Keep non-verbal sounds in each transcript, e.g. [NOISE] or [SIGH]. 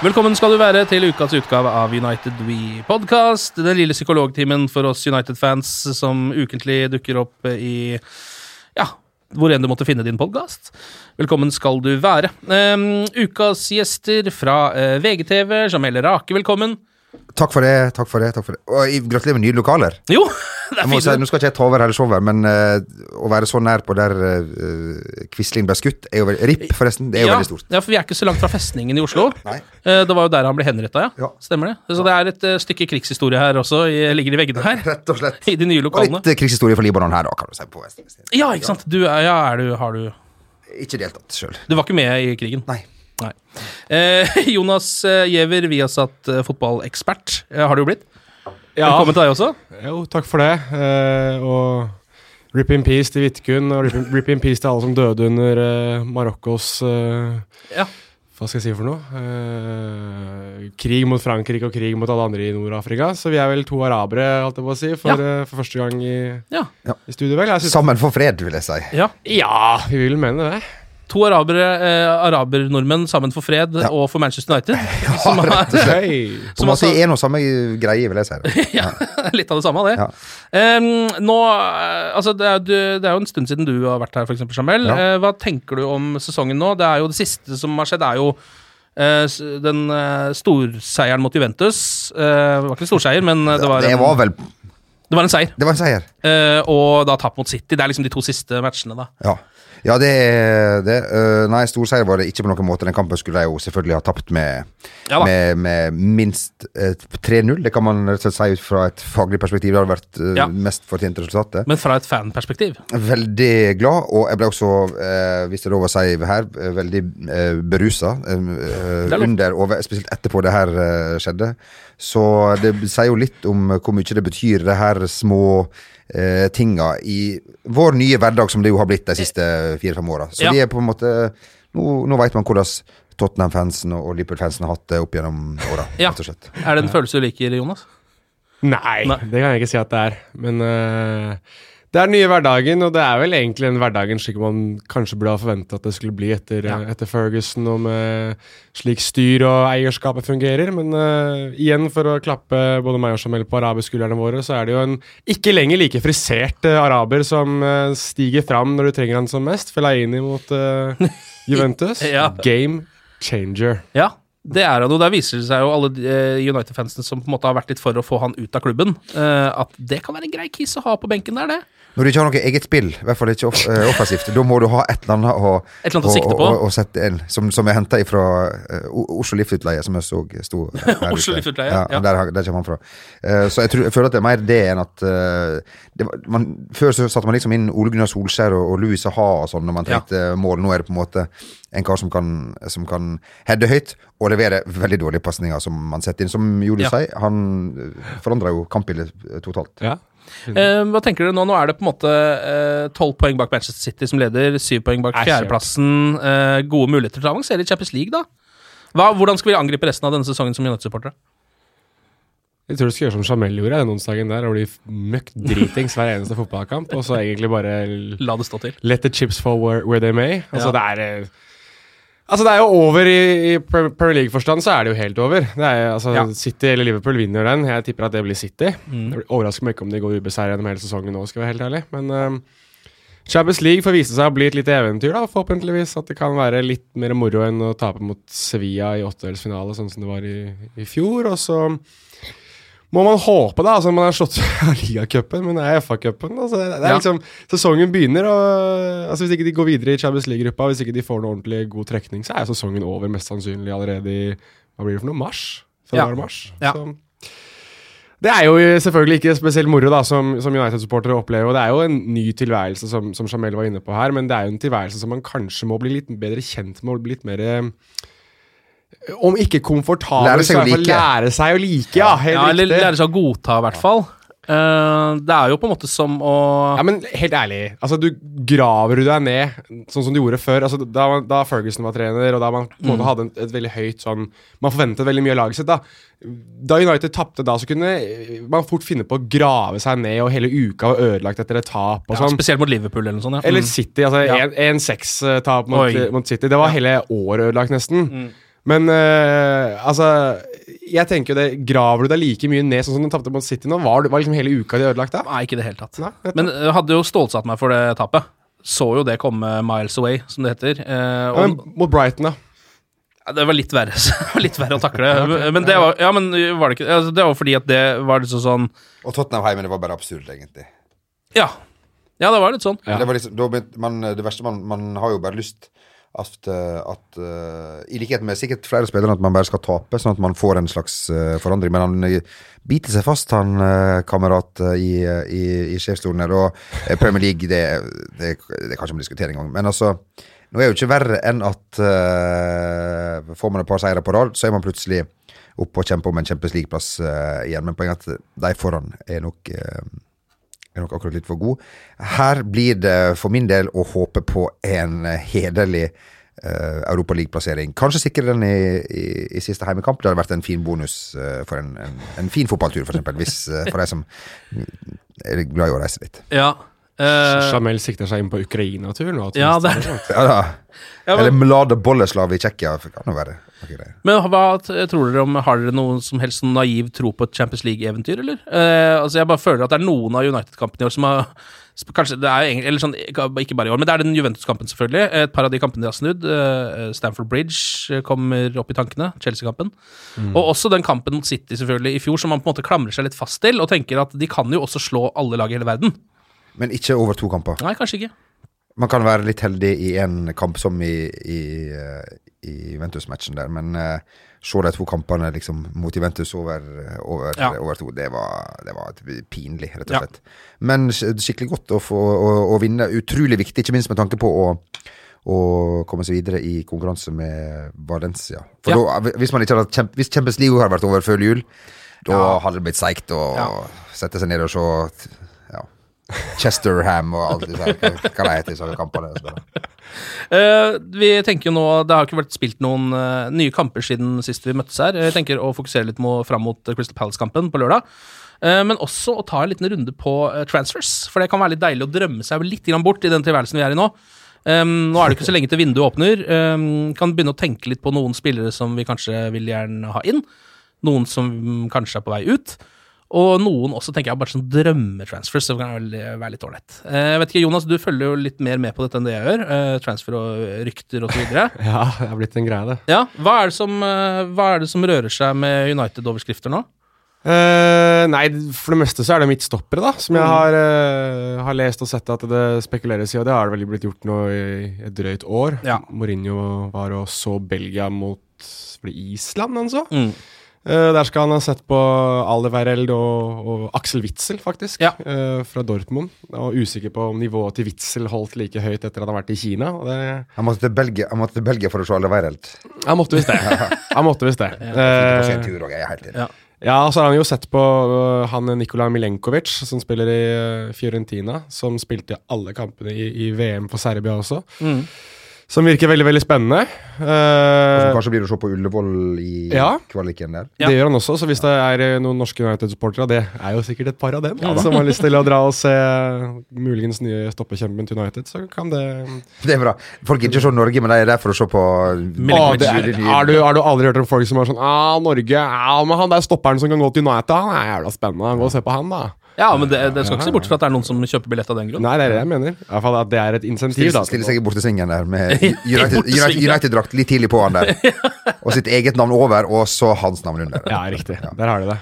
Velkommen skal du være til ukas utgave av United We Podcast. Den lille psykologtimen for oss United-fans som ukentlig dukker opp i ja, hvor enn du måtte finne din podkast. Velkommen skal du være. Um, ukas gjester fra uh, VGTV, Jamel Rake, velkommen. Takk for det. takk for det, takk for det Og Gratulerer med nye lokaler. Jo, [LAUGHS] det er fint. si, nå skal ikke jeg ta over hele showet, men uh, å være så nær på der uh, Quisling ble skutt, er jo veldig RIP, forresten. Det er jo ja, veldig stort. Ja, for vi er ikke så langt fra festningen i Oslo. Nei. Uh, det var jo der han ble henretta, ja. Ja. Stemmer det? Så det er et uh, stykke krigshistorie her også, i, ligger i veggene her. [LAUGHS] Rett og slett. I de nye Og lokalene. litt eh, krigshistorie for Libanon her, da, kan du si. på. Ja, ikke sant. Du, ja, er du, har du Ikke deltatt sjøl. Du var ikke med i krigen? Nei. Nei. Eh, [LAUGHS] Jonas eh, Giæver, Viasat satt fotballekspert, eh, har du jo blitt. Velkommen til deg også. Jo, takk for det. Eh, og rip in peace til Vidkun, og rip in, rip in peace til alle som døde under eh, Marokkos eh, Ja. Hva skal jeg si for noe? Eh, krig mot Frankrike og krig mot alle andre i Nord-Afrika. Så vi er vel to arabere, holdt jeg på å si, for, Ja. eh, for første gang i, Ja. i studio, vel. Synes, Sammen for fred, vil jeg si. ja. ja, vi vil mene det. To arabere, eh, araber-nordmenn sammen for fred Ja. og for Manchester United. [LAUGHS] som rett og slett [LAUGHS] Som altså- er noe samme greie, vil jeg si. [LAUGHS] det. ja, litt av det samme, det. Ja. Um, nå, eh, altså det, er, du- det er jo en stund siden du har vært her, f.eks., Jamel. Ja. Eh, hva tenker du om sesongen nå? Det er jo det siste som har skjedd, er jo eh, den storseieren mot Juventus. Eh, det var ikke en storseier, men det var Det var vel det var en seier. Det var en seier. Uh, og da tap mot City. Det er liksom de to siste matchene, da. Ja. Ja, det er det. Nei, nei, storseier var det ikke på noen måte. Den kampen skulle de jo selvfølgelig ha tapt med, Ja med, med minst eh, 3-0. Det kan man rett og slett si ut fra et faglig perspektiv. Det hadde vært eh, Ja. mest fortjent resultatet. Men fra et fanperspektiv. Veldig glad, og jeg ble også, eh, hvis det er lov å si her, eh, veldig eh, berusa. Eh, er under, og spesielt etterpå det her eh, skjedde. Så det sier jo litt om hvor mye det betyr, det her små eh, tinga i vår nye hverdag, som det jo har blitt de siste fire-fem åra. Så Ja. vi er på en måte Nå, nå veit man hvordan Tottenham-fansen og Liverpool-fansen har hatt det opp gjennom åra, Ja. Er det en følelse du liker, Jonas? Nei, Nei. det kan jeg ikke si at det er. Men eh, det er den nye hverdagen, og det er vel egentlig en hverdagen slik man kanskje burde ha forventa at det skulle bli etter, Ja. etter Ferguson, og med slik styr og eierskapet fungerer. Men uh, igjen, for å klappe både meg og Jamel på araberskuldrene våre, så er det jo en ikke lenger like frisert uh, araber som uh, stiger fram når du trenger han som mest. Fellaini mot eh, [LAUGHS] Juventus. Ja. Game changer. Ja, det er han jo. Der viser det seg jo alle eh, United-fansene som på en måte har vært litt for å få han ut av klubben, eh, at det kan være en grei kiss å ha på benken der, det. Når du ikke har noe eget spill, i hvert fall ikke off eh, offensivt, da må du ha et eller annet å, Et eller annet å sikte på. å, å, sette inn, som, som er henta fra Oslo Liftutleie, som jeg så sto her [LAUGHS] Oslo Liftutleie, ja. ja. Der, der kommer han fra. Uh, så jeg, tror, jeg føler at det er mer det enn at uh, det var, man, Før så satte man liksom inn Ole Gunnar Solskjær og, og Louis Saha og sånn når man Ja. trengte mål. Nå er det på en måte en kar som kan, som kan heade høyt og levere veldig dårlige pasninger som man setter inn. Som Jule Ja. sier, han forandra jo kampbildet eh, totalt. Ja. Eh, hva tenker dere nå? Nå er det på en måte tolv poeng bak Manchester City som leder, syv poeng bak Er fjerdeplassen. Eh, gode muligheter til å avansere i Champions League, da. Hva, hvordan skal vi angripe resten av denne sesongen som United-supportere? Jeg tror du skal gjøre som Jamel gjorde den onsdagen der, og bli møkk dritings hver eneste fotballkamp, og så egentlig bare [LAUGHS] La det stå til. let the chips fall where, where they may. Altså, Ja. det er eh, Altså, det er jo over i, i Premier League-forstand, så er det jo helt over. Det er, altså, Ja. City eller Liverpool vinner den. Jeg tipper at det blir City. Mm. Det overrasker meg ikke om de går ubeseiret gjennom hele sesongen nå, skal jeg være helt ærlig. Men eh, Champions League får vise seg å bli et lite eventyr, da, forhåpentligvis. At det kan være litt mer moro enn å tape mot Sevilla i åttedelsfinale, sånn som det var i, i fjor. Og så må man håpe, da. Altså, man har slått [LAUGHS] ligacupen, men er FA-cupen. Altså, det er Ja. liksom, sesongen begynner, og altså, hvis ikke de går videre i Champions League-gruppa, hvis ikke de får noe ordentlig god trekning, så er sesongen over mest sannsynlig allerede i Hva blir det for noe? Mars? Ja. Mars. Ja. Så det er jo selvfølgelig ikke spesielt moro da, som, som United-supportere opplever. og Det er jo en ny tilværelse, som, som Jamel var inne på her, men det er jo en tilværelse som man kanskje må bli litt bedre kjent med og bli litt mer Om ikke komfortabel, Lære seg å i hvert fall like. lære seg å like. Ja, helt Ja, eller riktig. lære seg å godta, i hvert fall. Uh, det er jo på en måte som å Ja, men helt ærlig, altså du graver du deg ned sånn som du gjorde før. Altså, da, da Ferguson var trener, og da man på en måte hadde et, et veldig høyt sånn Man forventet veldig mye av laget sitt. Da Da United tapte da, så kunne man fort finne på å grave seg ned, og hele uka var ødelagt etter et tap. og ja, sånn Spesielt mot Liverpool eller noe sånt. Ja. Eller Mm. City. altså Ja. 1-6-tap mot, mot City. Det var hele året ødelagt, nesten. Mm. Men eh, altså Jeg tenker jo det Graver du deg like mye ned sånn som du tapte mot City nå? Var, var liksom hele uka di ødelagt da? Nei, ikke i det hele tatt. Nei. Men jeg hadde jo stålsatt meg for det tapet. Så jo det komme miles away, som det heter. Eh, ja, men, mot Brighton, da. Ja, det var litt verre, [LAUGHS] var litt verre å takle. [LAUGHS] Men det var, ja, men var det ikke altså, Det var fordi at det var liksom sånn Og Tottenham hjemme, det var bare absurd, egentlig. Ja. Ja, det var litt sånn. Det, var liksom, det, var, man, det verste man, man har jo bare lyst at, eh, at uh, I likhet med sikkert flere spillere, at man bare skal tape, sånn at man får en slags uh, forandring. Men han biter seg fast, han kamerat, i, i, i sjefsstolen her. Og Premier League, det, det, det kan ikke man diskutere engang. Men altså, nå er det jo ikke verre enn at får man et par seire på rad, så er man plutselig oppe og kjemper om en Champions League-plass igjen. Men poenget er at de foran er nok er nok akkurat litt for god. Her blir det for min del å håpe på en eh, hederlig uh, Europaligaplassering. Kanskje sikre den i, i, i siste heimekamp. Det hadde vært en fin bonus uh, for en, en, en fin fotballtur, eksempel. Hvis, eh, for de som er glad i å reise litt. Ja. Eh, Jamel sikter seg inn på Ukraina-turen? ja, det er [LAUGHS] Ja, da. [LAUGHS] Eller Mlade Bolleslav i Tsjekkia. Kan være men hva tror dere om Har dere noen som helst sånn naiv tro på et Champions League-eventyr, eller? Uh, altså, jeg bare føler at det er noen av United-kampene i år som har Kanskje det er egentlig Eller sånn, ikke bare i år, men det er den Juventus-kampen, selvfølgelig. Et par av de kampene de har snudd. Eh, Stamford Bridge kommer opp i tankene. Chelsea-kampen. Og også den kampen mot City, selvfølgelig, i fjor, som man på en måte klamrer seg litt fast til, og tenker at de kan jo også slå alle lag i hele verden. Men ikke over to kamper. Nei, kanskje ikke. Man kan være litt heldig i én kamp, som i, i, eh, i Juventus-matchen der, men uh, se de to kampene liksom, mot Juventus over, over, Ja. over to, det var, det var pinlig, rett og Ja. slett. Men skikkelig godt å få å, å vinne. Utrolig viktig, ikke minst med tanke på å og komme seg videre i konkurranse med Valencia. For Ja. da, hvis, man ikke hadde, kjemp- hvis Champions League hadde vært over før jul, da Ja. hadde det blitt seigt å Ja. sette seg ned og se ja, Chesterham og alt det der. Hva det heter disse kampene. sånn. Eh, vi tenker jo nå Det har ikke vært spilt noen uh, nye kamper siden sist vi møttes her. Jeg tenker å fokusere litt mo- fram mot Crystal Palace-kampen på lørdag. Uh, men også å ta en liten runde på transfers, for det kan være litt deilig å drømme seg litt grann bort i den tilværelsen vi er i nå. Um, nå er det ikke så lenge til vinduet åpner. Um, kan begynne å tenke litt på noen spillere som vi kanskje vil gjerne ha inn. Noen som kanskje er på vei ut. Og noen også tenker jeg bare sånn drømmetransfers. Det kan være litt ålreit. Eh, Jeg vet ikke, Jonas, du følger jo litt mer med på dette enn det jeg gjør. eh, Transfer og rykter videre. [LAUGHS] Ja, det har blitt en greie, det. Ja, hva er det som, eh, er det som rører seg med United-overskrifter nå? Uh, nei, for det meste så er det midtstoppere, da. Som jeg har, uh, har lest og sett at det spekuleres i, og det har det vel blitt gjort nå i et drøyt år. Ja. Mourinho var og så Belgia mot Island, han så. Mm. Eh, der skal han ha sett på Alderweireld og, og Axel Witzel, faktisk, Ja. uh, fra Dortmund. Og usikker på om nivået til Witzel holdt like høyt etter at han har vært i Kina. Og det, Han måtte til Belgia, han måtte til Belgia for å se alle Weireld. han måtte visst det. [LAUGHS] Han måtte visst det. Eh, enig. Ja. Så har han jo sett på øh, han Nikola Milenkovic, som spiller i Fiorentina. Som spilte alle kampene i, i VM for Serbia også. Mm. Som virker veldig veldig spennende. Som Eh, kanskje blir å se på Ullevål i Ja. kvaliken der. Ja. Det gjør han også, så hvis det er øh, noen norske United-supportere, det er jo sikkert et par av dem, som har lyst til å dra og se muligens nye stoppekjempen til United, så kan det [LAUGHS] Det er bra. Folk gidder ikke se Norge, men de er der for å se på er, har, du, har du aldri hørt om folk som er sånn ah, Norge, ah, men han der stopperen som kan gå til United, han er jævla spennende. Gå og se på han, da. Ja, men det, det skal ikke se bort fra at det er noen som kjøper billett av den grunn. Nei, det er det jeg mener. I hvert fall at det er et insentiv. Stille, da. stille seg i bortesvingen der med [LAUGHS] United- bortesvingen. United- United-drakt litt tidlig på han der. [LAUGHS] Og sitt eget navn over, og så hans navn under. Ja, riktig. Der har du det.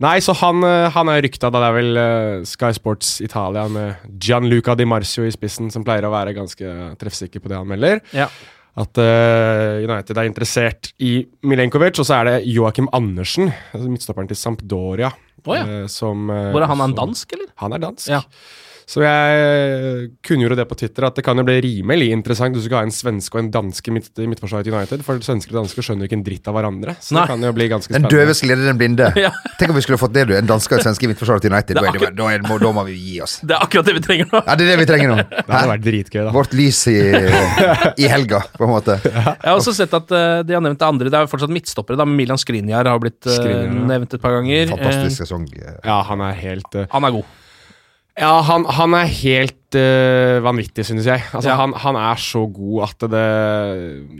Nei, så han, eh, han er rykta, da det er vel eh, Sky Sports Italia med Gianluca Di Marcio i spissen, som pleier å være ganske treffsikker på det han melder. Ja. At uh, United er interessert i Milenkovic, og så er det Joakim Andersen, midtstopperen til Sampdoria. Å ja. eh, som, eh, Hvor er han? Er han dansk, eller? Han er dansk. Ja. Så jeg kunngjorde det på Twitter at det kan jo bli rimelig interessant hvis du skal ha en svenske og en danske midt, i midtforsvaret til United. For svensker og dansker skjønner jo ikke en dritt av hverandre. Så Nei. det kan jo bli ganske Den spennende. døve skal lede den blinde. [LAUGHS] Ja. Tenk om vi skulle fått det, du. En danske og en svenske i midtforsvaret til United. Det er Da, er det, da, er, da må vi gi oss. Det er akkurat det vi trenger nå. Ja, Det er det vi trenger nå. [LAUGHS] Det hadde vært dritgøy, da. Vårt lys i, i helga, på en måte. Jeg har også sett at uh, de har nevnt det andre. Det er jo fortsatt midtstoppere. da, Milan Skriniar har blitt uh, Skriniar, ja. nevnt et par ganger. Fantastisk Eh, sesong. Ja, han er helt uh, han er god. Ja, han, han er helt uh, vanvittig, synes jeg. Altså, Ja. han, han er så god at det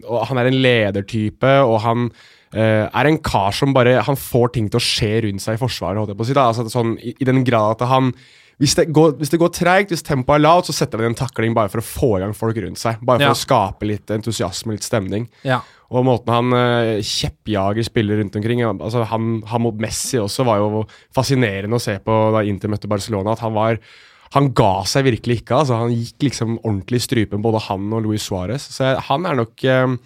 Og han er en ledertype, og han uh, er en kar som bare Han får ting til å skje rundt seg i forsvaret, holdt jeg på å si. Altså, sånn, i, I den grad at han hvis det går, hvis det går treigt, hvis tempoet er lavt, så setter han en takling bare for å få i gang folk rundt seg. Bare for Ja. å skape litt entusiasme, og litt stemning. Ja. Og måten han uh, kjeppjager spillere rundt omkring altså han, han mot Messi også var jo fascinerende å se på da Inter møtte Barcelona. At han var Han ga seg virkelig ikke. altså Han gikk liksom ordentlig i strupen, både han og Luis Suárez. Så han er nok eh,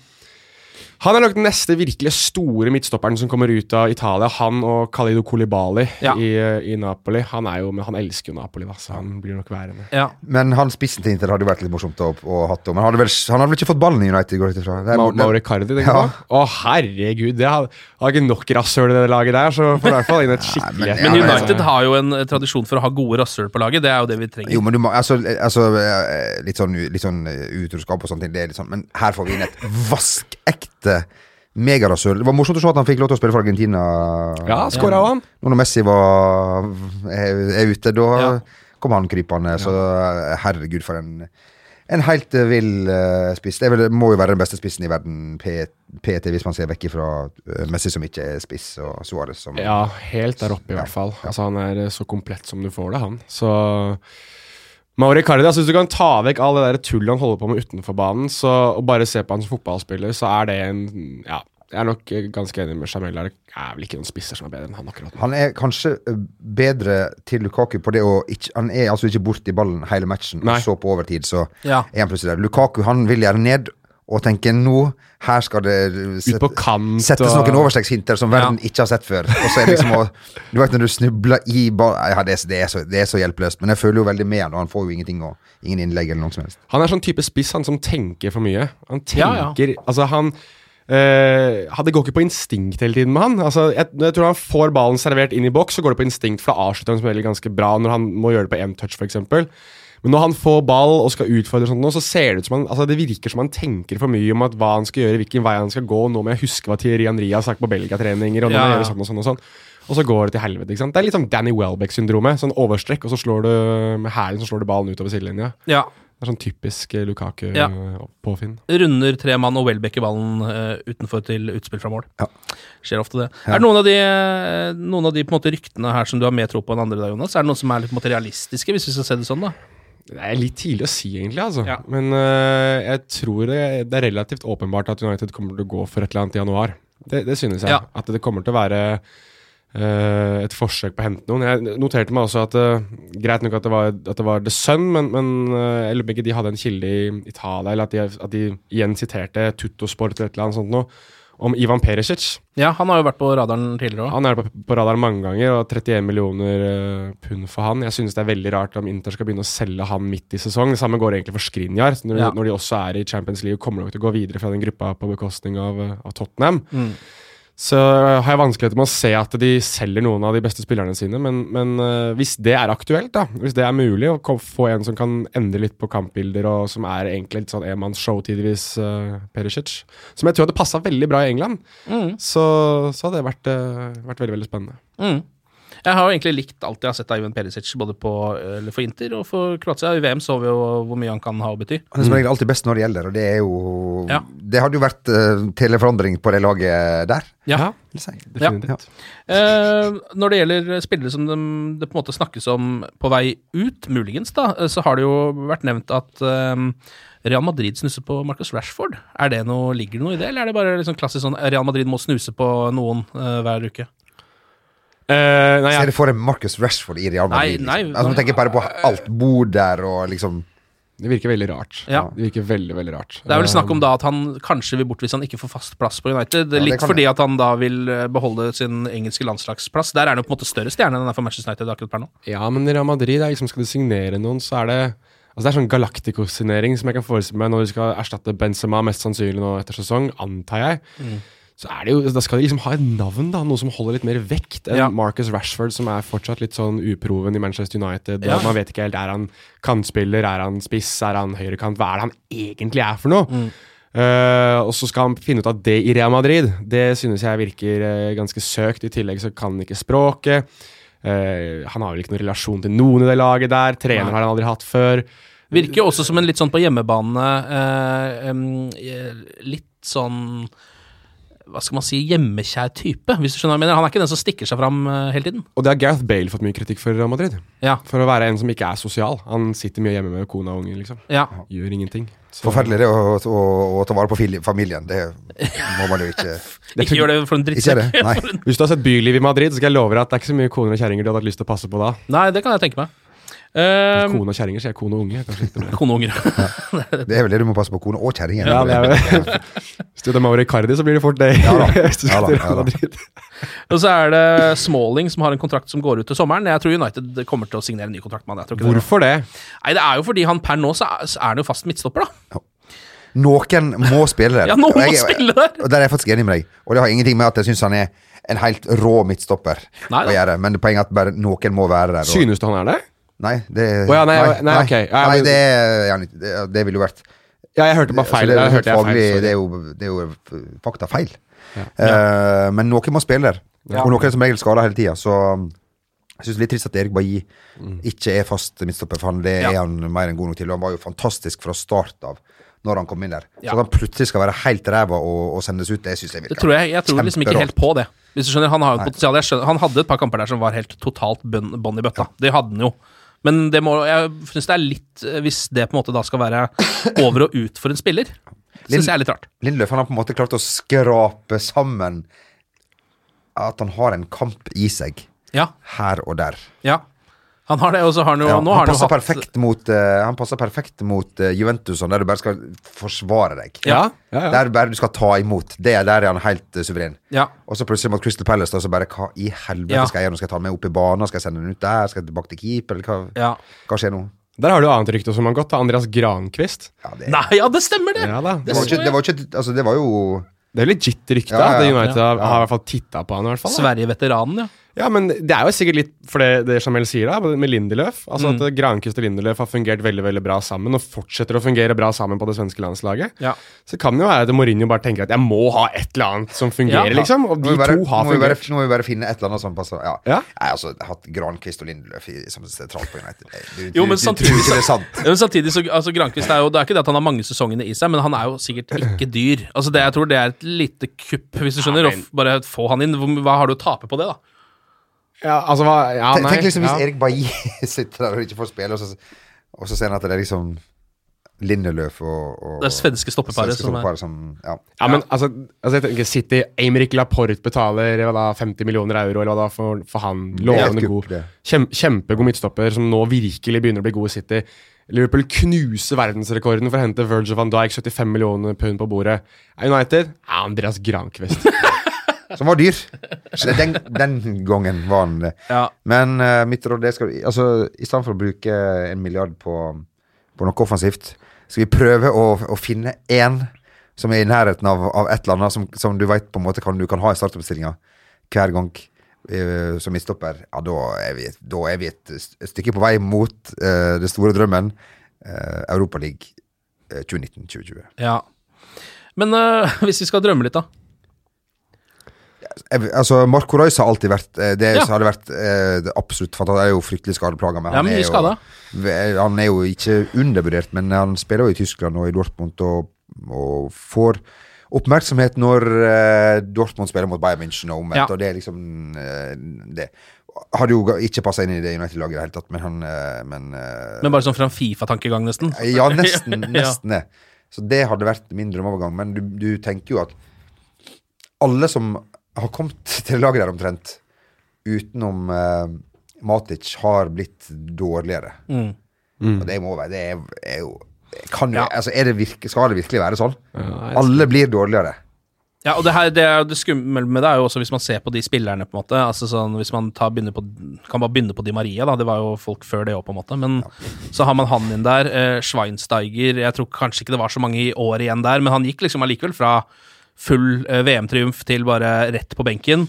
han er nok den neste virkelig store midtstopperen som kommer ut av Italia. Han og Khalido Colibali Ja. i, i Napoli. Han, er jo, men han elsker jo Napoli, da, så han blir nok værende. Ja. Men han spissen til Inter hadde jo vært litt morsomt å, å ha hatt. Men han hadde, vel, han hadde vel ikke fått ballen i United? går ifra? Det er- Ma det- Cardi, den Ja. Å, herregud! Det har, hadde ikke nok rasshøl i det laget der, så får i hvert fall inn et [LAUGHS] skikkelig men- Men Ja, United har jo en eh, tradisjon for å ha gode rasshøl på laget. Det er jo det vi trenger. Jo, men du må, altså, altså eh, Litt sånn, litt sånn eh, utroskap og sånne ting, det er litt sånn, men her får vi inn et vaskekte megarasøl. Det var morsomt å se at han fikk lov til å spille for Argentina. Ja, skåra jo han. Nå når Messi var, er, er ute, da Ja. kom han krypende. Så eh, herregud, for en en helt eh, vill uh, spiss. Det vel, må jo være den beste spissen i verden PT, hvis man ser vekk fra uh, Messi, som ikke er spiss, og Suárez som Ja, helt der oppe i hvert fall. Altså Han er eh, så komplett som du får det, han. Så Mauri Cardi, altså hvis du kan ta vekk all det der tullet han holder på med utenfor banen, så, og bare se på han som fotballspiller, så er det en Ja, jeg er nok eh, ganske enig med Jamel. Det er vel ikke noen spisser som er bedre enn han akkurat nå. Han er kanskje eh, bedre til Lukaku på det å ikke Han er altså ikke borti ballen hele matchen, Nei. og så på overtid så Ja. er han plutselig der. Lukaku han vil gjøre ned og tenker nå her skal det set, kant settes og- noen overstegshinter som verden ikke har sett før. Og så er det liksom å, [LAUGHS] Du vet når du snubler i ball ja, det, er, det, er så, det er så hjelpeløst, men jeg føler jo veldig med han, og han får jo ingenting og, ingen innlegg eller noe som helst. Han er sånn type spiss han som tenker for mye. Han Ja, ja. tenker Altså, han øh, Det går ikke på instinkt hele tiden med han. Altså, jeg, jeg tror han får ballen servert inn i boks, så går det på instinkt, for da avslutter han som regel ganske bra når han må gjøre det på én touch, f.eks. Men når han får ball og skal utfordre, sånt, så ser det ut som han Altså det virker som han tenker for mye om hva han skal gjøre, hvilken vei han skal gå. Nå må jeg huske hva Thierry Henry har sagt på Belgia-treninger, og Ja, jeg sånn og sånn og sånn. Og så går det til helvete. ikke sant? Det er litt sånn Danny Welbeck-syndromet. Sånn overstrekk, og så slår du med hælen så slår du ballen utover sidelinja. Ja. Det er sånn typisk eh, Lukaku Ja. eh. Runder tre mann og Welbeck i ballen uh, utenfor til utspill fra mål. Ja. Skjer ofte det. Er det noen av de, noen av de måte, ryktene her som du har mer tro på enn andre, da, Jonas? Er det noen som er litt realistiske, hvis vi skal se det sånn? da? Det er litt tidlig å si, egentlig. altså. Ja. Men uh, jeg tror det, det er relativt åpenbart at United kommer til å gå for et eller annet i januar. Det, det synes jeg. Ja. At det kommer til å være uh, et forsøk på å hente noen. Jeg noterte meg også at uh, Greit nok at det var, at det var The Sun, men, men jeg lurer på ikke de hadde en kilde i Italia, eller at de, at de igjen siterte Tuttosport eller et eller annet sånt noe, om Ivan Perisic. Ja, han har jo vært på radaren tidligere òg. Han er på, på radaren mange ganger, og 31 millioner uh, pund for han. Jeg synes det er veldig rart om Inter skal begynne å selge han midt i sesong. Det samme går egentlig for Skrinjar. Når, Ja. når de også er i Champions League, kommer nok til å gå videre fra den gruppa på bekostning av, eh, av Tottenham. Mm. Så har jeg vanskeligheter med å se at de selger noen av de beste spillerne sine. Men, men eh, hvis det er aktuelt, da, hvis det er mulig å få en som kan endre litt på kampbilder, og som er egentlig litt sånn enmannsshow tidvis, uh, Perisic, som jeg tror hadde passa veldig bra i England, så, så hadde det vært, uh, vært veldig veldig spennende. Mm. Jeg har jo egentlig likt alt jeg har sett av Ivan Perisic, både på, eller for Inter og for Kroatia. I VM så vi jo hvor mye han kan ha å bety. Han er som regel alltid best når det gjelder, og det er jo Ja. Det hadde jo vært uh, teleforandring på det laget der. Ja. vil jeg si. definitivt. Eh, når det gjelder spillere som det, det på en måte snakkes om på vei ut, muligens, da, eh, så har det jo vært nevnt at uh, Real Madrid snuser på Marcus Rashford. Er det noe, Ligger det noe i det, eller er det bare liksom klassisk sånn Real Madrid må snuse på noen uh, hver uke? Eh, nei, Ser du for deg Marcus Rashford i Real Madrid? Nei, nei, liksom? altså, man tenker bare på alt bor der og liksom det virker veldig rart. Ja. Det virker veldig, veldig rart. Det er vel snakk om da at han kanskje vil bort hvis han ikke får fast plass på United. Ja, Litt fordi at han da vil eh, beholde sin engelske landslagsplass. Der er han jo på en måte større stjerne enn han er for Manchester United akkurat per nå. Ja, men i Real Madrid er liksom, skal du signere noen, så er det Altså Det er sånn Galactico-signering som jeg kan forestille meg når de skal erstatte Benzema, mest sannsynlig nå etter sesong, antar jeg. Mm. Så er det jo, Da skal de liksom ha et navn, da noe som holder litt mer vekt enn Ja. Marcus Rashford, som er fortsatt litt sånn uproven i Manchester United. Ja. Man vet ikke helt er han kantspiller, er han spiss, er han høyrekant? Hva er det han egentlig er for noe? Mm. Uh, og så skal han finne ut av det i Real Madrid. Det synes jeg virker uh, ganske søkt. I tillegg så kan han ikke språket. Uh, han har vel ikke noen relasjon til noen i det laget der. Trener Nei. har han aldri hatt før. Virker jo også som en litt sånn på hjemmebane em, Litt sånn hva skal man si, hjemmekjær type, hvis du skjønner hva jeg mener. Han er ikke den som stikker seg fram eh, hele tiden. Og det har Gareth Bale fått mye kritikk for i Real Madrid. Ja. For å være en som ikke er sosial. Han sitter mye hjemme med kona og ungen, liksom. Ja. Gjør ingenting. Så- Forferdelig det å, å, å ta vare på familien. Det må man jo ikke [LAUGHS] Ikke gjør det for en Ikke drittsekk. [LAUGHS] Hvis du har sett Byliv i Madrid, så skal jeg love deg at det er ikke så mye koner og kjerringer du hadde hatt lyst til å passe på da. Nei, det kan jeg tenke meg. Uh, Kone og kjerringer, sier jeg. Kone og unge. Kanskje ikke kone og unger. [LAUGHS] Det er vel det du må passe på. Kone og kjerringer. Ja, det vel Hvis du er over Icardi, så blir det fort det. Ja da. [LAUGHS] Ja da, ja da. Og så er det Smalling som har en kontrakt som går ut til sommeren. Jeg tror United kommer til å signere en ny kontrakt med han. Hvorfor det? Nei, det er jo fordi han per nå så er, så er han jo fast midtstopper, da. Noen må spille der. [LAUGHS] Ja, noen må spille der. Og der er jeg faktisk enig med deg. Og det har ingenting med at jeg syns han er en helt rå midtstopper Nei å gjøre, men poenget er at bare noen må være der. Og, Synes du han er det? Nei, det oh, ja, nei, nei, ok. Ja, nei men- det, er- ja, det, det ville jo vært Ja, jeg hørte bare feil. Altså, det, er hørte faglig, feil. det, er jo, det er jo fakta feil. Eh, men noen må spille der. Og noen er som regel skada hele tida, så jeg syns det er litt trist at Erik Bailly ikke er fast midtstopper, for han, det Ja. er han mer enn god nok til. Og han var jo fantastisk fra start av når han kom inn der. Ja. Så at han plutselig skal være helt ræva og, og sendes ut, det syns jeg Det virker tror jeg, jeg tror liksom ikke helt på det. Hvis du skjønner, Han har jo et potensial. Jeg skjønner, han hadde et par kamper der som var helt totalt bånn i bøtta. Det hadde han jo. Men det må, jeg syns det er litt eh, Hvis det på en måte da skal være over og ut for en spiller, [COUGHS] syns jeg er litt rart. Lindløf han har på en måte klart å skrape sammen at han har en kamp i seg, Ja, her og der. ja. Han har det, og så har han jo Ja, Nå han, har han jo passer hatt perfekt mot, uh, han passer perfekt mot uh, Juventus, sånn, der du bare skal forsvare deg. Ja. Ja, ja. Der bare du skal ta imot. Det er Der er han helt uh, suveren. Ja. Og så plutselig mot Crystal Palace, da, så bare Hva i helvete Ja. skal jeg gjøre? nå? Skal jeg ta den med opp i banen? Skal jeg sende den ut der? Skal jeg tilbake til keeper? Eller hva, ja. hva skjer nå? Der har du annet rykte som har gått, da. Andreas Grankvist. Ja, det, Nei, ja, det stemmer, det! Ja da. det, var ikke, det var ikke Altså, det var jo Det er legit rykte. Ja, ja, ja. United Ja. har, har i hvert fall titta på han. i hvert fall. Sverige-veteranen, ja. Ja, men det er jo sikkert litt for det, det Jamel sier, da, med Lindeløf. Altså Mm. At Grankvist og Lindeløf har fungert veldig veldig bra sammen, og fortsetter å fungere bra sammen på det svenske landslaget. Ja. Så kan det jo være at Mourinho bare tenker at jeg må ha et eller annet som fungerer, Ja. liksom. Og de bare, to har må vi bare, fungert. nå må vi bare finne et eller annet som passer. Ja. Ja. Jeg har altså hatt Grankvist og Lindeløf i, som sentralt på United. Du, du, Jo, men du, samtidig tror ikke så- det er sant. Ja, Men samtidig så altså Grankvist er jo Det er ikke det at han har mange sesongene i seg, men han er jo sikkert ikke dyr. Altså det, Jeg tror det er et lite kupp, hvis du skjønner. Ja, Å men- f- bare få han inn. Hva har du å tape på det, da? Ja, altså hva ja, nei, tenk liksom hvis ja. Erik Bailly [LAUGHS] sitter der og ikke får spille, og så, og så ser han at det er liksom Lindeløf og, og Det er svenske stoppeparet som er- som ja. Ja, men altså, altså jeg tenker City Eimrik Laporte betaler hva da, 50 millioner euro eller hva da for, for han. Lovende god. Kjem, kjempegod midtstopper som nå virkelig begynner å bli god i City. Liverpool knuser verdensrekorden for å hente Virgil van Dijk 75 millioner pund på bordet. United Andreas Grankvist. Som var dyr. Den, den gangen var han det. Ja. Men uh, mitt råd er skal, altså, I stedet for å bruke en milliard på, på noe offensivt, skal vi prøve å, å finne én som er i nærheten av, av et eller annet som, som du vet på en måte kan, du kan ha i startoppstillinga hver gang eh, som midtstopper, ja, da er vi, da er vi et, stykke på vei mot uh, det store drømmen. Uh, Europaligaen uh, 2019-2020. Ja. Men uh, [LAUGHS] hvis vi skal drømme litt, da. Jeg- Altså, Marco Royce har alltid vært eh, Det Ja. har det vært eh, det absolutt fantastisk. Han er jo fryktelig skadeplaga. Ja, han, er jo, Han er jo ikke undervurdert, men han spiller jo i Tyskland og i Dortmund og, og får oppmerksomhet når eh, Dortmund spiller mot Bayern München og omvendt. Ja. Og det er liksom eh, det. Hadde jo ikke passa inn i det United-laget i det hele tatt, men han eh, Men, eh, Men bare sånn fra en Fifa-tankegang, nesten. ja, nesten. [LAUGHS] Nesten ja. Så det hadde vært min drømmeovergang. Men du, du tenker jo at alle som har kommet til laget der omtrent, utenom eh, Matic, har blitt dårligere. Mm. Og det må være Det er, er jo kan jo, Ja. altså er det virke, Skal det virkelig være sånn? Ja, Alle blir dårligere. Ja, og det, her, det, det skumle med det er jo også hvis man ser på de spillerne, på en måte. Altså sånn, Hvis man tar, på, kan bare begynne på Di Maria, da. Det var jo folk før det òg, på en måte. Men så har man han inn der. Eh, Schweinsteiger Jeg tror kanskje ikke det var så mange i år igjen der, men han gikk liksom allikevel fra full eh, VM-triumf til bare rett på benken.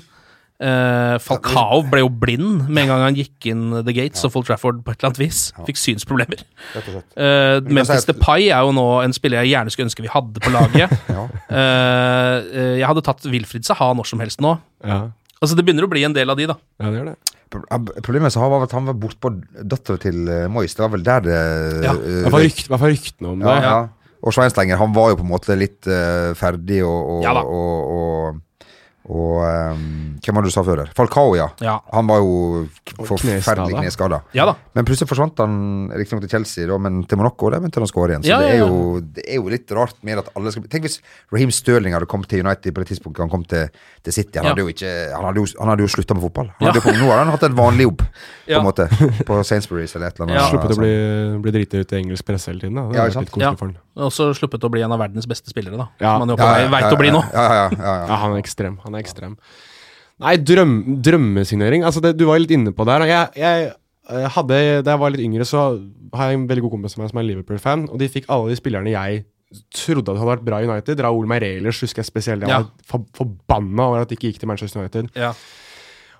Uh, Falcao ble jo blind med en gang han gikk inn The Gates og Full Trafford på et eller annet vis. Fikk synsproblemer. Uh, Memphis si at- Depay er jo nå en spiller jeg gjerne skulle ønske vi hadde på laget. [LAUGHS] Ja. uh, eh, jeg hadde tatt Wilfried Saha når som helst nå. Ja, Altså Det begynner å bli en del av de, da. ja det gjør det. Problemet med Saha var at han var bortpå dattera til Moyes. Det var vel der det Ja. Hva var rykt, hva var ryktene om Ja, det? ja. Og Sveinstenger han var jo på en måte litt uh, ferdig og, og, Ja og, og, og um, Hvem var det du sa før? der? Falcao, ja. Ja, Han var jo forferdelig kneskada. ja. Men plutselig forsvant han riktignok til Chelsea, da, men til Monaco der venter han å skåre igjen. Så Ja, det, er ja. jo, det er jo litt rart med at alle skal Tenk hvis Raheem Stirling hadde kommet til United på det tidspunktet han kom til, til City. Han Ja. hadde jo ikke Han hadde jo, han hadde jo slutta med fotball. Han hadde jo, på- nå har han hatt en vanlig jobb, [LAUGHS] på Ja. en måte. På Sainsbury's eller et eller annet. Ja. Sluppet å bli, bli drita ut i engelsk presse hele tiden. Da. Det Ja, ikke litt sant? Ja. for han. Også sluppet å bli en av verdens beste spillere, da. Ja. Som han jo på Ja, ja, veit ja, å bli nå. Ja, ja, ja, ja, ja. Ja, han er ekstrem. Han er ekstrem. Nei, drøm, drømmesignering Altså, det, du var litt inne på det Jeg, jeg eh, hadde, Da jeg var litt yngre, så har jeg en veldig god kompis med meg som er Liverpool-fan, og de fikk alle de spillerne jeg trodde at hadde vært bra i United. Raúl Meireles husker jeg spesielt. Jeg Ja. var for, forbanna over at de ikke gikk til Manchester United. Ja.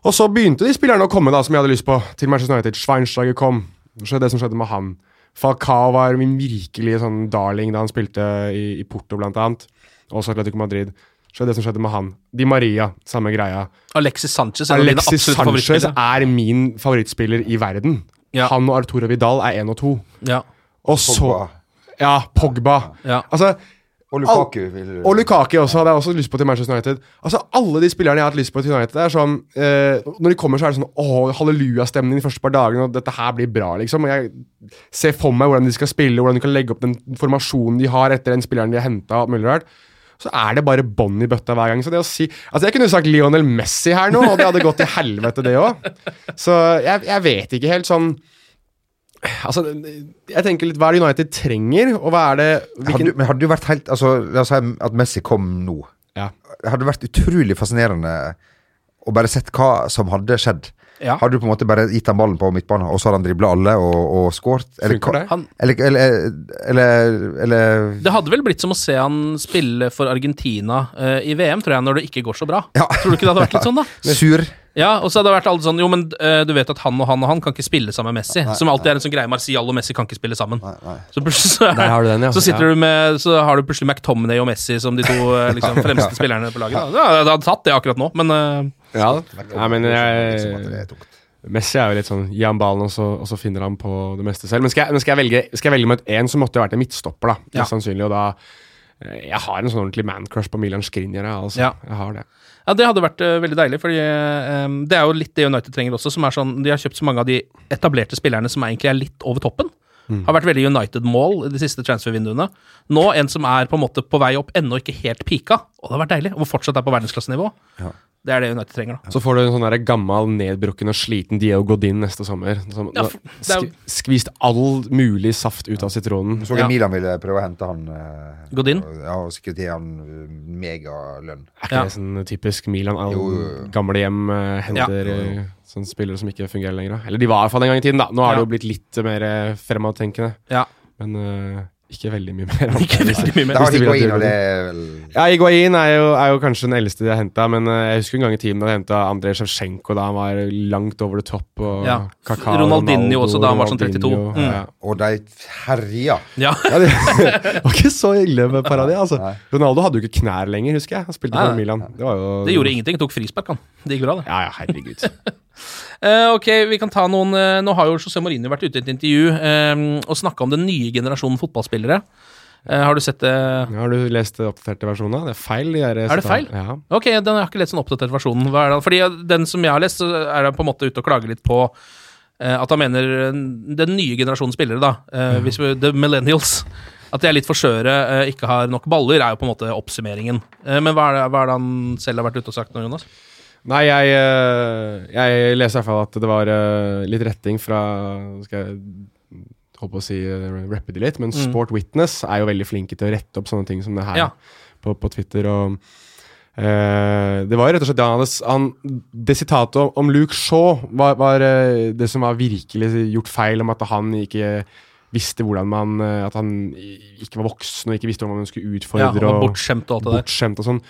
Og så begynte de spillerne å komme da, som jeg hadde lyst på, til Manchester United. Schweinsteiger kom. Så det som skjedde med han. Falcao var min virkelige sånn darling da han spilte i, i Porto, blant annet. Også Atletico Madrid. Så skjedde det som skjedde med han. Di Maria, samme greia. Alexis Sanchez er Alexis Sanchez er min favorittspiller i verden. Ja. Han og Arturo Vidal er én og to. Ja. Og så Pogba. Ja, Pogba. Ja. Altså, Og Lukaku vil og Lukaku også hadde jeg også lyst på til Manchester United. Altså Alle de spillerne jeg har hatt lyst på til United, er sånn eh, Når de kommer, så er det sånn Åh, hallelujastemning de første par dagene, og dette her blir bra, liksom. Og jeg ser for meg hvordan de skal spille, hvordan de kan legge opp den formasjonen de har etter den spilleren de har henta, og alt mulig rart. Så er det bare bånn i bøtta hver gang. Så det å si Altså, jeg kunne sagt Lionel Messi her nå, og det hadde gått til helvete, det òg. Så jeg, jeg vet ikke helt sånn Altså, jeg tenker litt hva er det United trenger, og hva er det hvilken, hadde, Men hadde du vært helt Altså, La oss si at Messi kom nå. Ja. Hadde Det vært utrolig fascinerende å bare sett hva som hadde skjedd. Ja. Hadde du på en måte bare gitt han ballen på midtbanen, og så hadde han dribla alle og, og skåret? Eller, eller, eller, eller, eller det hadde vel blitt som å se han spille for Argentina uh, i VM, tror jeg, når det ikke går så bra. Ja. Tror du ikke det hadde vært litt sånn, da? [LAUGHS] Sur. Ja, og så hadde det vært alle sånn Jo, men uh, du vet at han og han og han kan ikke spille sammen med Messi. som alltid er en sånn greie. Marcial og Messi kan ikke spille sammen. Så plutselig så, Der har du den, ja. så sitter Ja. du med Så har du plutselig McTominay og Messi som de to eh, liksom, [LAUGHS] fremste spillerne på laget. Da. Ja, det hadde tatt det akkurat nå, men eh, Ja, Nei, men Liksom jeg. Messi er jo litt sånn Gi han ballen, og så, og så finner han på det meste selv. Men skal jeg, men skal jeg, velge, skal jeg velge med én, så måtte det vært en midtstopper, da. Mest Ja. sannsynlig. Og da eh, Jeg har en sånn ordentlig man-crush på Milan Skriniar, altså. Ja. Jeg har det. Ja, det hadde vært uh, veldig deilig, fordi um, det er jo litt det United trenger også, som er sånn De har kjøpt så mange av de etablerte spillerne som egentlig er litt over toppen. Har vært veldig United-mål de siste transfervinduene. Nå en som er på en måte på vei opp, ennå ikke helt pika. Og det har vært deilig. Og fortsatt er på verdensklassenivå. Det er det United trenger, da. Så får du en sånn gammel, nedbrukken og sliten Diego Godin neste sommer. Som, Ja, for- er jo- sk skvist all mulig saft ut av sitronen. Så Ja. Milan ville prøve å hente han eh, Godin? og- Ja, og sikkert gi han eh, megalønn. Er ikke Ja. det sånn typisk Milan? All Jo, jo, jo. gamle hjem eh, henter Jo, eh, spillere som ikke fungerer lenger. Eller de var i hvert fall en gang i tiden, da. Nå har Ja. det jo blitt litt mer fremadtenkende. Ja. Men uh, Ikke veldig mye mer. [LAUGHS] Ikke veldig mye mer. Da har det og det er vel Ja, Iguain er jo, er jo kanskje den eldste de har henta, men eh, jeg husker en gang i tiden da de henta Andrej Sjevtsjenko da han var langt over the top, Og Ja. Kakao, Ronaldinho også da han var sånn 32. Mm. Ja. Og de herja. Ja. [LAUGHS] Ja, det [LAUGHS] var ikke så ille med Paradia, altså. Nei. Ronaldo hadde jo ikke knær lenger, husker jeg. Han spilte Nei, for. Milan. Det, var jo, Det gjorde ingenting. Tok frispark, han. Det gikk bra, det. Ja, ja, herregud. Eh, ok, vi kan ta noen eh, Nå har jo José Mourinho vært ute i et intervju eh, og snakka om den nye generasjonen fotballspillere. Har du sett det? Har du lest den oppdaterte versjonen? Det er feil. De er, Er det feil? Ja. Ok, den har jeg ikke lest sånn oppdaterte versjonen. Hva er det? Fordi den som jeg har lest, er den på en måte ute og klager litt på at han mener den nye generasjonen spillere, da, hvis vi, the millennials, at de er litt for skjøre, ikke har nok baller, er jo på en måte oppsummeringen. Men hva er, det, hva er det han selv har vært ute og sagt nå, Jonas? Nei, jeg, eh, jeg leser i hvert fall at det var eh, litt retting fra Skal jeg holde på å si uh, rappe det litt, men Mm. Sport Witness er jo veldig flinke til å rette opp sånne ting som det her Ja. på, på Twitter. og uh, det var jo rett og slett han han, Det sitatet om, om Luke Shaw var, var eh, det som var virkelig gjort feil, om at han ikke visste hvordan man eh, At han ikke var voksen og ikke visste hvordan man skulle utfordre. Ja, og og- bortskjemt og alt det der. bortskjemt og sånn.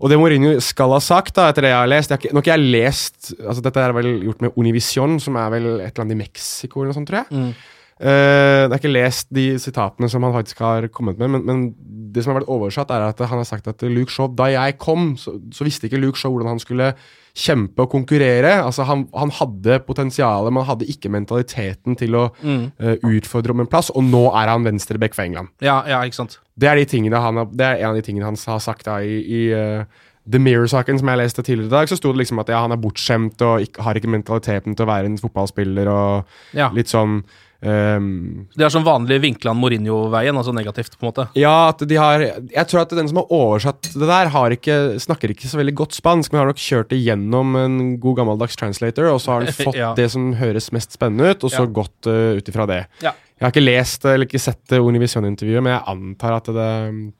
Og det Mourinho skal ha sagt, da, etter det jeg har lest jeg har ikke, Nå har ikke lest altså Dette er vel gjort med Univision, som er vel et eller annet i Mexico, eller noe sånt, tror jeg. Mm. Eh, jeg har ikke lest de sitatene som han faktisk har kommet med, men, men det som har vært oversatt, er at han har sagt at Luke Shaw Da jeg kom, så, så visste ikke Luke Shaw hvordan han skulle kjempe og konkurrere. Altså Han, han hadde potensialet, men han hadde ikke mentaliteten til å Mm. uh, utfordre om en plass, og nå er han venstreback for England. Ja, ja, ikke sant. Det er, de han det er en av de tingene han har sagt da i, i uh, The Mirror-saken som jeg leste tidligere i dag. Så sto det liksom at ja, han er bortskjemt og ikke, har ikke mentaliteten til å være en fotballspiller og Ja. litt sånn ehm, Det er som vanlig Vinkland Mourinho-veien, altså negativt, på en måte. Ja, at de har Jeg tror at den som har oversatt det der, har ikke, snakker ikke så veldig godt spansk, men har nok kjørt det gjennom en god gammeldags translator, og så har han [LAUGHS] fått Ja. det som høres mest spennende ut, og så Ja. gått uh, ut ifra det. Ja. Jeg har ikke lest eller ikke sett det Univision-intervjuet, men jeg antar at det,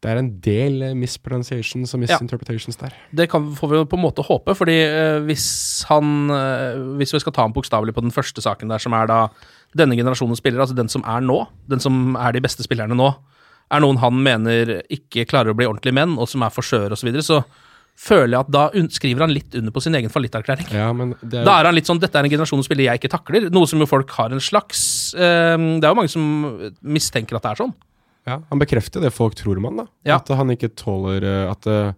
det er en del eh, mispronunciations og Ja. misinterpretations der. Det kan, får vi på en måte håpe, fordi eh, hvis han eh, Hvis vi skal ta ham bokstavelig på den første saken der, som er da denne generasjonen spillere, altså den som er nå, den som er de beste spillerne nå, er noen han mener ikke klarer å bli ordentlige menn, og som er for skjøre osv., så, videre, så føler jeg at da skriver han litt under på sin egen fallitterklæring. Ja, er, Da er han litt sånn Dette er en generasjon av spillere jeg ikke takler. Noe som jo folk har en slags eh, Det er jo mange som mistenker at det er sånn. ja, han bekrefter det folk tror om han, da. Ja. At han ikke tåler eh, at eh,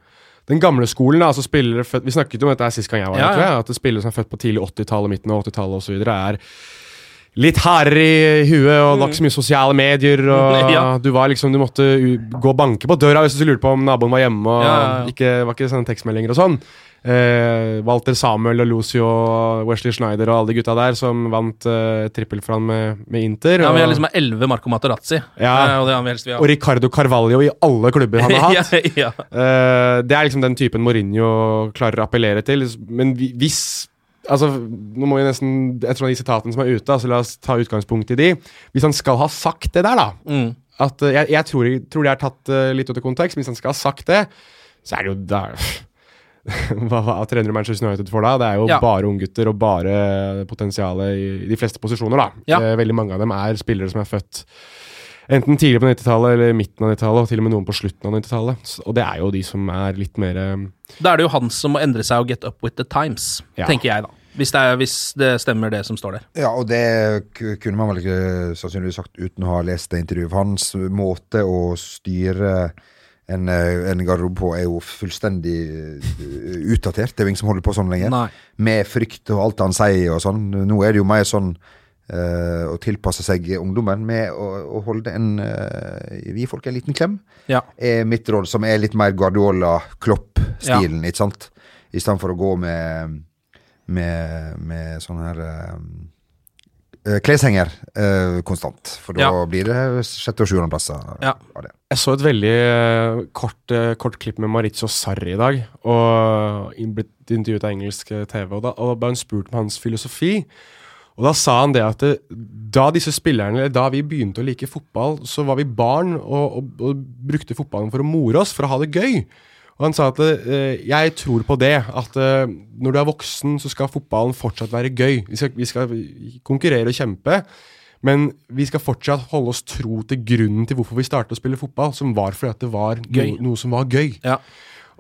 den gamle skolen, altså spillere født Vi snakket jo om dette sist gang jeg var her, Ja, ja. At spillere som er født på tidlig 80-tallet, midten av 80-tallet osv., er litt hardere i huet og det var ikke så mye sosiale medier. [LAUGHS] Og. Ja. Du var liksom, du måtte gå og banke på døra hvis du lurte på om naboen var hjemme. Og Ja, ja. Ikke, var ikke sånne tekstmeldinger og sånn. Eh, Walter Samuel og Lucio og Wesley Schneider og alle de gutta der som vant eh, trippel for med, med Inter. Ja, Vi har liksom 11 Marco Materazzi, Ja. eh, og det han helst vi og Ricardo Carvalho i alle klubber han har [LAUGHS] hatt. ja, ja. Eh, det er liksom den typen Mourinho klarer å appellere til. Men hvis Altså, nå må vi nesten Jeg tror de sitatene som er ute, altså la oss ta utgangspunkt i de. Hvis han skal ha sagt det der, da Mm. at, eh, Jeg, jeg tror, tror det er tatt eh, litt ut av kontekst, men hvis han skal ha sagt det, så er det jo da, [LAUGHS] hva, hva trener du Manchester United for da? Det er jo Ja. bare unggutter og bare potensialet i, i de fleste posisjoner, da. Ja. Eh, veldig mange av dem er spillere som er født enten tidlig på 90-tallet eller midten av 90-tallet, og til og med noen på slutten av 90-tallet. Og det er jo de som er litt mer eh, Da er det jo han som må endre seg og get up with the times, Ja. tenker jeg, da. Hvis det, er, hvis det stemmer, det som står der. Ja, og det kunne man vel ikke sannsynligvis sagt uten å ha lest det intervjuet. For hans måte å styre en, eh, en garderobe på er jo fullstendig eh, utdatert. Det er jo ingen som holder på sånn lenger. Nei. Med frykt og alt han sier og sånn. Nå er det jo mer sånn å tilpasse seg ungdommen med å, å holde en uh, Gi folk en liten klem. Ja. Er mitt råd, som er litt mer Guardiola-Klopp-stilen, ikke sant? I stedet for å gå med med, med sånn her eh, eh, kleshenger eh, konstant. For da Ja. blir det sjette- og sjuendeplasser Ja. av det. Jeg så et veldig eh, kort, uh, kort klipp med Maritzo Sarri i dag. Og blitt intervjuet av engelsk eh, TV, og da, og da ble hun spurt om hans filosofi. Og da sa han det at det, da disse spillerne, eller da vi begynte å like fotball, så var vi barn og, og, og brukte fotballen for å more oss, for å ha det gøy. Og han sa at eh, jeg tror på det, at eh, når du er voksen, så skal fotballen fortsatt være gøy. Vi skal, vi skal konkurrere og kjempe, Men vi skal fortsatt holde oss tro til grunnen til hvorfor vi startet å spille fotball, som var fordi at det var noe, noe som var gøy. Ja.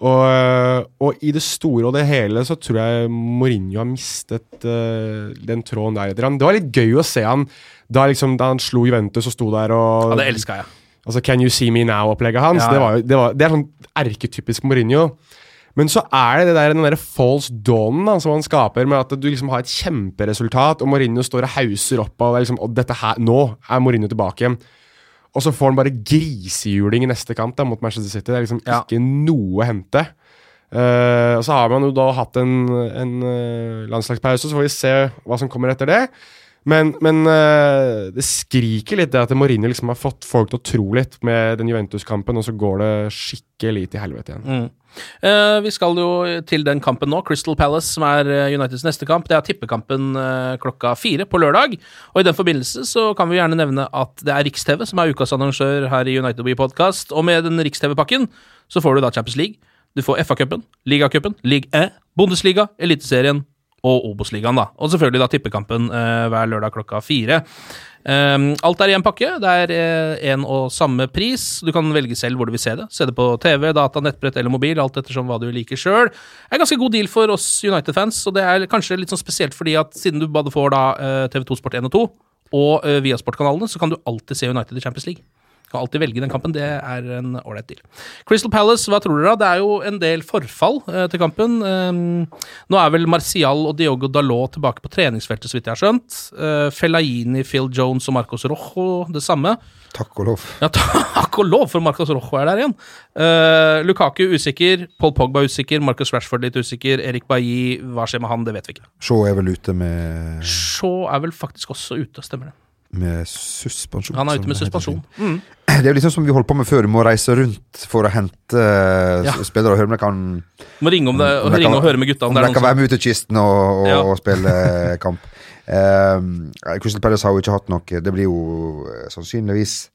Og, og i det store og det hele så tror jeg Mourinho har mistet uh, den tråden der. Det var litt gøy å se han da, liksom, da han slo Juventus og sto der og Ja, det elska jeg. Altså Can you see me now-opplegget hans. Ja, Det, var, det, var, det er sånn erketypisk Mourinho. Men så er det, det der, den der false dawn da, som han skaper, med at du liksom har et kjemperesultat, og Mourinho står og hauser opp av liksom, og dette her, nå er Mourinho tilbake. Og så får han bare grisehjuling i neste kamp da, mot Manchester City. Det er liksom Ja. ikke noe å hente. Uh, og så har man jo da hatt en, en uh, landslagspause, så får vi se hva som kommer etter det. Men, men uh, det skriker litt det at Mourinho liksom har fått folk til å tro litt med den Juventus-kampen, og så går det skikkelig til helvete igjen. Eh, vi skal jo til den kampen nå, Crystal Palace, som er eh, Uniteds neste kamp. Det er tippekampen uh, klokka fire på lørdag. Og i den forbindelse så kan vi gjerne nevne at det er Riks-TV som er ukas annonsør her i United Bee Podcast. Og med den Riks-TV-pakken så får du da Champions League. Du får FA-cupen, Ligacupen, league E, Bundesliga, Eliteserien og Obos-ligaen, da. Og selvfølgelig da tippekampen eh, hver lørdag klokka fire. Um, alt er i en pakke. Det er én og samme pris. Du kan velge selv hvor du vil se det. Se det på TV, data, nettbrett eller mobil, alt ettersom hva du liker sjøl. Det er en ganske god deal for oss United-fans, og det er kanskje litt sånn spesielt fordi at siden du både får da eh, TV2 Sport 1 og 2 og uh, Viasport-kanalene, så kan du alltid se United i Champions League. Kan alltid velge den kampen. Det er en ålreit deal. Crystal Palace, hva tror dere? da? Det er jo en del forfall eh, til kampen. Eh, nå er vel Martial og Diogo Dalot tilbake på treningsfeltet, så vidt jeg har skjønt. Eh, Fellaini, Phil Jones og Marcos Rojo det samme. Takk og lov. Ja, [LAUGHS] takk og lov for Marcos Rojo er der igjen. Uh, Lukaku usikker, Paul Pogba usikker, Marcus Rashford litt usikker, Erik Bailly, hva skjer med han, det vet vi ikke. Shaw er vel ute med, Shaw er vel faktisk også ute, stemmer det. Med suspensjon. Han er ute med suspensjon. Mm. Det er jo liksom som vi holdt på med før. Du må reise rundt for å hente eh, Ja. spillere og høre om de kan Må ringe, om det, Om ringe kan- og høre med gutta om om det de er kan være med ut til kysten og, og, Ja. og [LAUGHS] spille kamp. Um, Crystal Palace har jo ikke hatt noe Det blir jo eh, sannsynligvis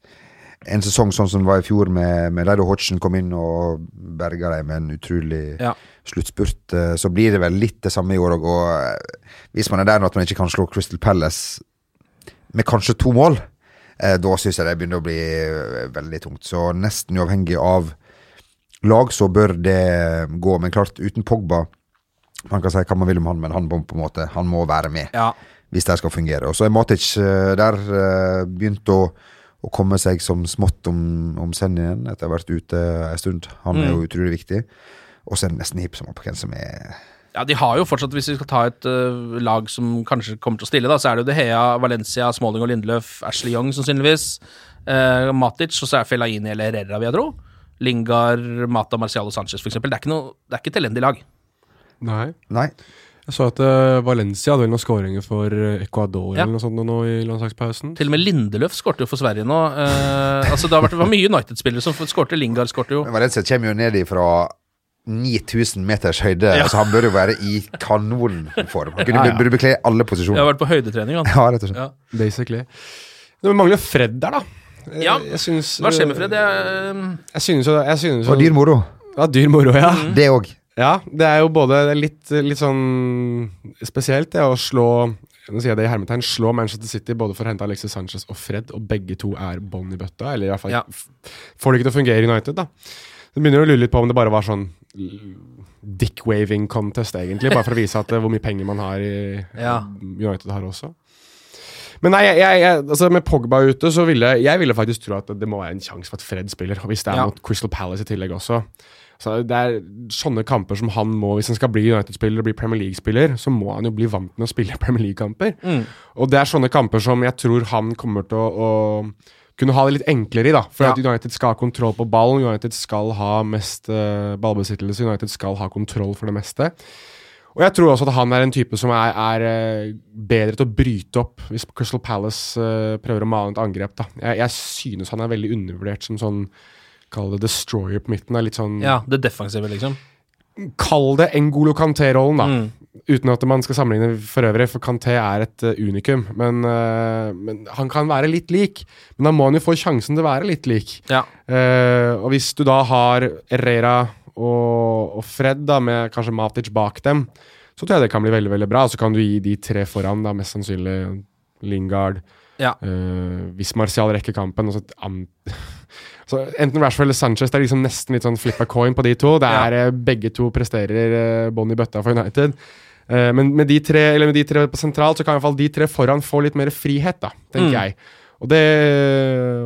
en sesong sånn som det var i fjor, med, med Leido Hodgson kom inn og berga dem med en utrolig Ja. sluttspurt. eh, Så blir det vel litt det samme i år òg. Og eh, hvis man er der nå at man ikke kan slå Crystal Palace med kanskje to mål, eh, da syns jeg det begynner å bli eh, veldig tungt. Så nesten uavhengig av lag, så bør det gå. Men klart, uten Pogba Man kan si hva man vil om han, men han må på en måte Han må være med Ja. hvis det skal fungere. Og så er Matic eh, der eh, begynt å, å komme seg som smått om, om igjen etter å ha vært ute en stund. Han er jo utrolig viktig. Og så er det nesten hipp som på hvem som er Ja, de har jo fortsatt, hvis vi skal ta et uh, lag som kanskje kommer til å stille, da, så er det jo De Hea, Valencia, Smalling og Lindløf, Ashley Young sannsynligvis, uh, Matic, og så er Fellaini eller Herrera, vil jeg tro. Lingard, Mata, Marcial og Sanchez, eksempel. Det er ikke, noe, det er ikke et elendig lag. Nei. Nei. Jeg så at uh, Valencia hadde vel noen skåringer for Ecuador Ja. eller noe sånt nå i landslagspausen. Til og med Lindeløf skårte jo for Sverige nå. Uh, [LAUGHS] altså Det har vært, det var mye United-spillere som skårte. Lingard skårte jo. Men Valencia kommer jo ned ifra 9000 meters høyde, Ja. så han bør jo være i kanonform. Han kunne Ja, ja. burde bekle alle posisjoner. Jeg har vært på høydetrening, han. Ja, rett og slett. Ja. Basically. Det mangler Fred der, da. Eh, Ja. Jeg synes, Hva skjer med Fred? Jeg, øh, Jeg synes jo jeg synes jo, Og dyr moro. Ja, dyr moro, ja. Det òg. Ja, det er jo både litt, litt sånn spesielt det å slå nå sier jeg det i hermetegn, slå Manchester City både for å hente Alexis Sanchez og Fred, og begge to er bånn i bøtta. Eller i hvert fall Ja. får det ikke til å fungere i United, da. Så begynner du å lure litt på om det bare var sånn dick-waving contest, egentlig. Bare for å vise at eh, hvor mye penger man har i [LAUGHS] Ja. United har også. Men nei, jeg, jeg, jeg, altså med Pogba ute, så ville jeg ville faktisk tro at det må være en sjanse for at Fred spiller. Hvis det er Ja. mot Crystal Palace i tillegg også. Så Det er sånne kamper som han må Hvis han skal bli United-spiller og bli Premier League-spiller, så må han jo bli vant med å spille [LAUGHS] Premier League-kamper. Mm. Og det er sånne kamper som jeg tror han kommer til å, å kunne ha det litt enklere i. da For Ja. at United skal ha kontroll på ballen, United skal ha mest uh, ballbesittelse, United skal ha kontroll for det meste. Og jeg tror også at han er en type som er, er eh, bedre til å bryte opp hvis Crystal Palace uh, prøver å male et angrep. da Jeg, jeg synes han er veldig undervurdert som sånn Kall det destroyer på midten. Er litt sånn ja, det defensive, liksom. Kall det Ngolo Kanté-rollen, da. Mm. Uten at man skal sammenligne for øvrig, for Kanté er et eh, unikum. Men, eh, men han kan være litt lik. Men da må han jo få sjansen til å være litt lik. Ja. Uh, og hvis du da har Herrera og, og Fred da med kanskje Matic bak dem, så tror jeg det kan bli veldig veldig bra. Så kan du gi de tre foran, da mest sannsynlig Lingard, Ja. Uh, hvis Martial rekker kampen og så, [LAUGHS] så Enten Rashford eller Sanchez, det er liksom nesten litt sånn flip a coin på de to. Det er ja. Begge to presterer uh, bånn i bøtta for United. Eh, men med de, tre, eller med de tre på sentralt, så kan i hvert fall de tre foran få litt mer frihet, da, tenker Mm. jeg. Og, det,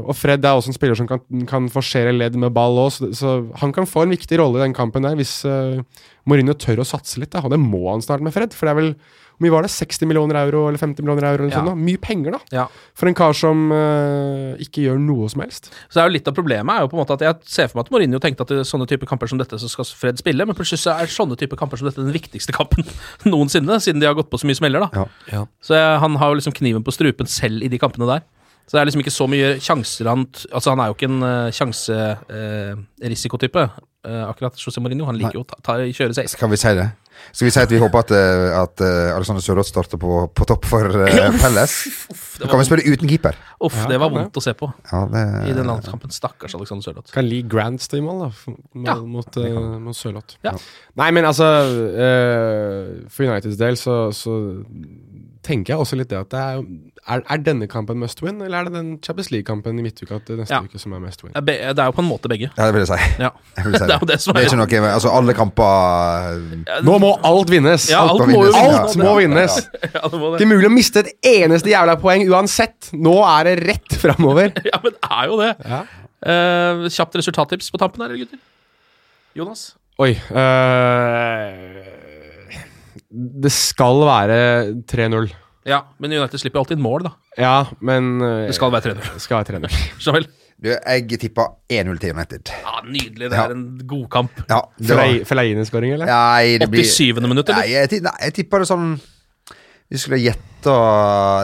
og Fred er også en spiller som kan, kan forsere ledd med ball òg, så, så han kan få en viktig rolle i den kampen der hvis uh, Mourinho tør å satse litt. Da. Og det må han snart med Fred, for det er vel hvor mye var det? 60 millioner euro eller 50 millioner euro? eller Ja. sånn da? Mye penger, da. Ja. For en kar som uh, ikke gjør noe som helst. Så det er jo Litt av problemet er jo på en måte at jeg ser for meg at Mourinho tenkte at i sånne type kamper som dette så skal Fred spille, men plutselig så er sånne type kamper som dette den viktigste kampen [LAUGHS] noensinne, siden de har gått på så mye smeller. da. Ja. Så jeg, han har jo liksom kniven på strupen selv i de kampene der. Så det er liksom ikke så mye sjanser han Altså, han er jo ikke en uh, sjanserisikotype, uh, akkurat José Mourinho. Han liker jo å ta, ta, kjøre safe. Skal vi si det? Skal vi si at vi håper at, eh, at eh, Alexander Sørloth starter på, på topp for uh, Pelles? Da kan vi spille uten keeper. Uff, Ja, det var kan vondt å se på Ja, det, i den landskampen. Stakkars Alexander Sørloth. Kan Lee Grant stå i mål, da, f- Ja. mot, uh, mot Sørloth. Ja. Nei, men altså eh, For Uniteds del så, så tenker jeg også litt det at det er, er, er denne kampen must win, eller er det den Champions League-kampen i midtuka til neste Ja. uke som er must win? Det er er jo på en måte begge. ja, det vil jeg si. Ja. Jeg vil si [LAUGHS] Det er jo det som det er er ikke noe Altså, alle kamper Nå må alt vinnes! Ja, alt alt må vinnes. Alt må vinnes! [LAUGHS] Ja, det må det. Ikke mulig å miste et eneste jævla poeng uansett! Nå er det rett framover! [LAUGHS] Ja, men det er jo det. Ja. Eh, kjapt resultattips på tampen her, gutter. Jonas? Oi uh, Det skal være 3-0. Ja, men United slipper alltid inn mål, da. Ja, men uh, Det skal være 3-0. det skal være 3-0. [LAUGHS] Så vel. Du, jeg tippa 1-0 til United. Ja, nydelig. Det Ja. er en god kamp. Ja, det var Fellaini- Fellaini-skåring, eller? Nei, det blir 87. minutt, eller? Nei, jeg, nei, jeg tippa det sånn Vi skulle gjette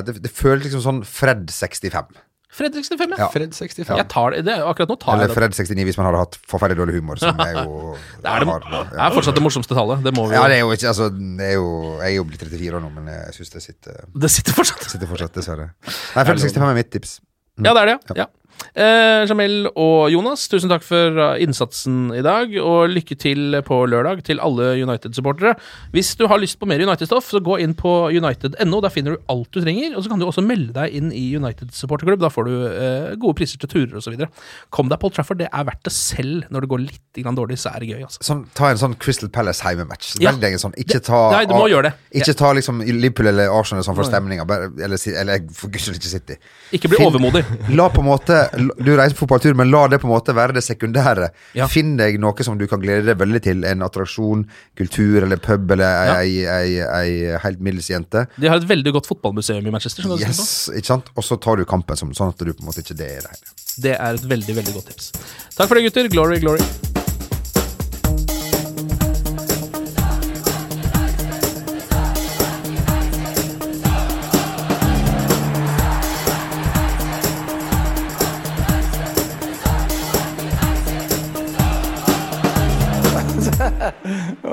det, det føles liksom sånn Fred 65. Fredrik 65, ja. Ja. Fred 65. Jeg tar det, det. Akkurat nå tar Eller jeg det. Fred 69 hvis man hadde hatt forferdelig dårlig humor, som jeg [LAUGHS] jo Det er, det, har. det er fortsatt det morsomste tallet. Det må vi Ja, det er jo ikke Altså, det er jo Jeg er jo blitt 34 år nå, men jeg syns det sitter, Det sitter fortsatt. sitter fortsatt, dessverre. Nei, Fred 65 er mitt tips. Ja, det er det. ja. ja. Eh, Jamel og Jonas, tusen takk for uh, innsatsen i dag, og lykke til på lørdag til alle United-supportere. Hvis du har lyst på mer United-stoff, så gå inn på united.no. Der finner du alt du trenger. Og så kan du også melde deg inn i United supporterklubb. Da får du eh, gode priser til turer osv. Kom deg på Old Trafford. Det er verdt det selv når det går litt dårlig. Så er det gøy, altså. Sånn, ta en sånn Crystal Palace heimematch. Ja. Velg deg en sånn. Ikke ta Nei, du må gjøre det. Ikke ta liksom Liverpool eller Arsenal sånn for stemninga. Eller, si- eller for gudskjelov ikke City. Ikke bli overmodig. La på en måte Du reiser på fotballtur, men la det på en måte være det sekundære. Ja. Finn deg noe som du kan glede deg veldig til. En attraksjon, kultur eller pub eller Ja. ei, ei, ei helt middels jente. De har et veldig godt fotballmuseum i Manchester. Yes, ikke sant? Og så tar du kampen som, sånn at du på en måte ikke det er det hele. Det er et veldig, veldig godt tips. Takk for det, gutter. Glory, glory.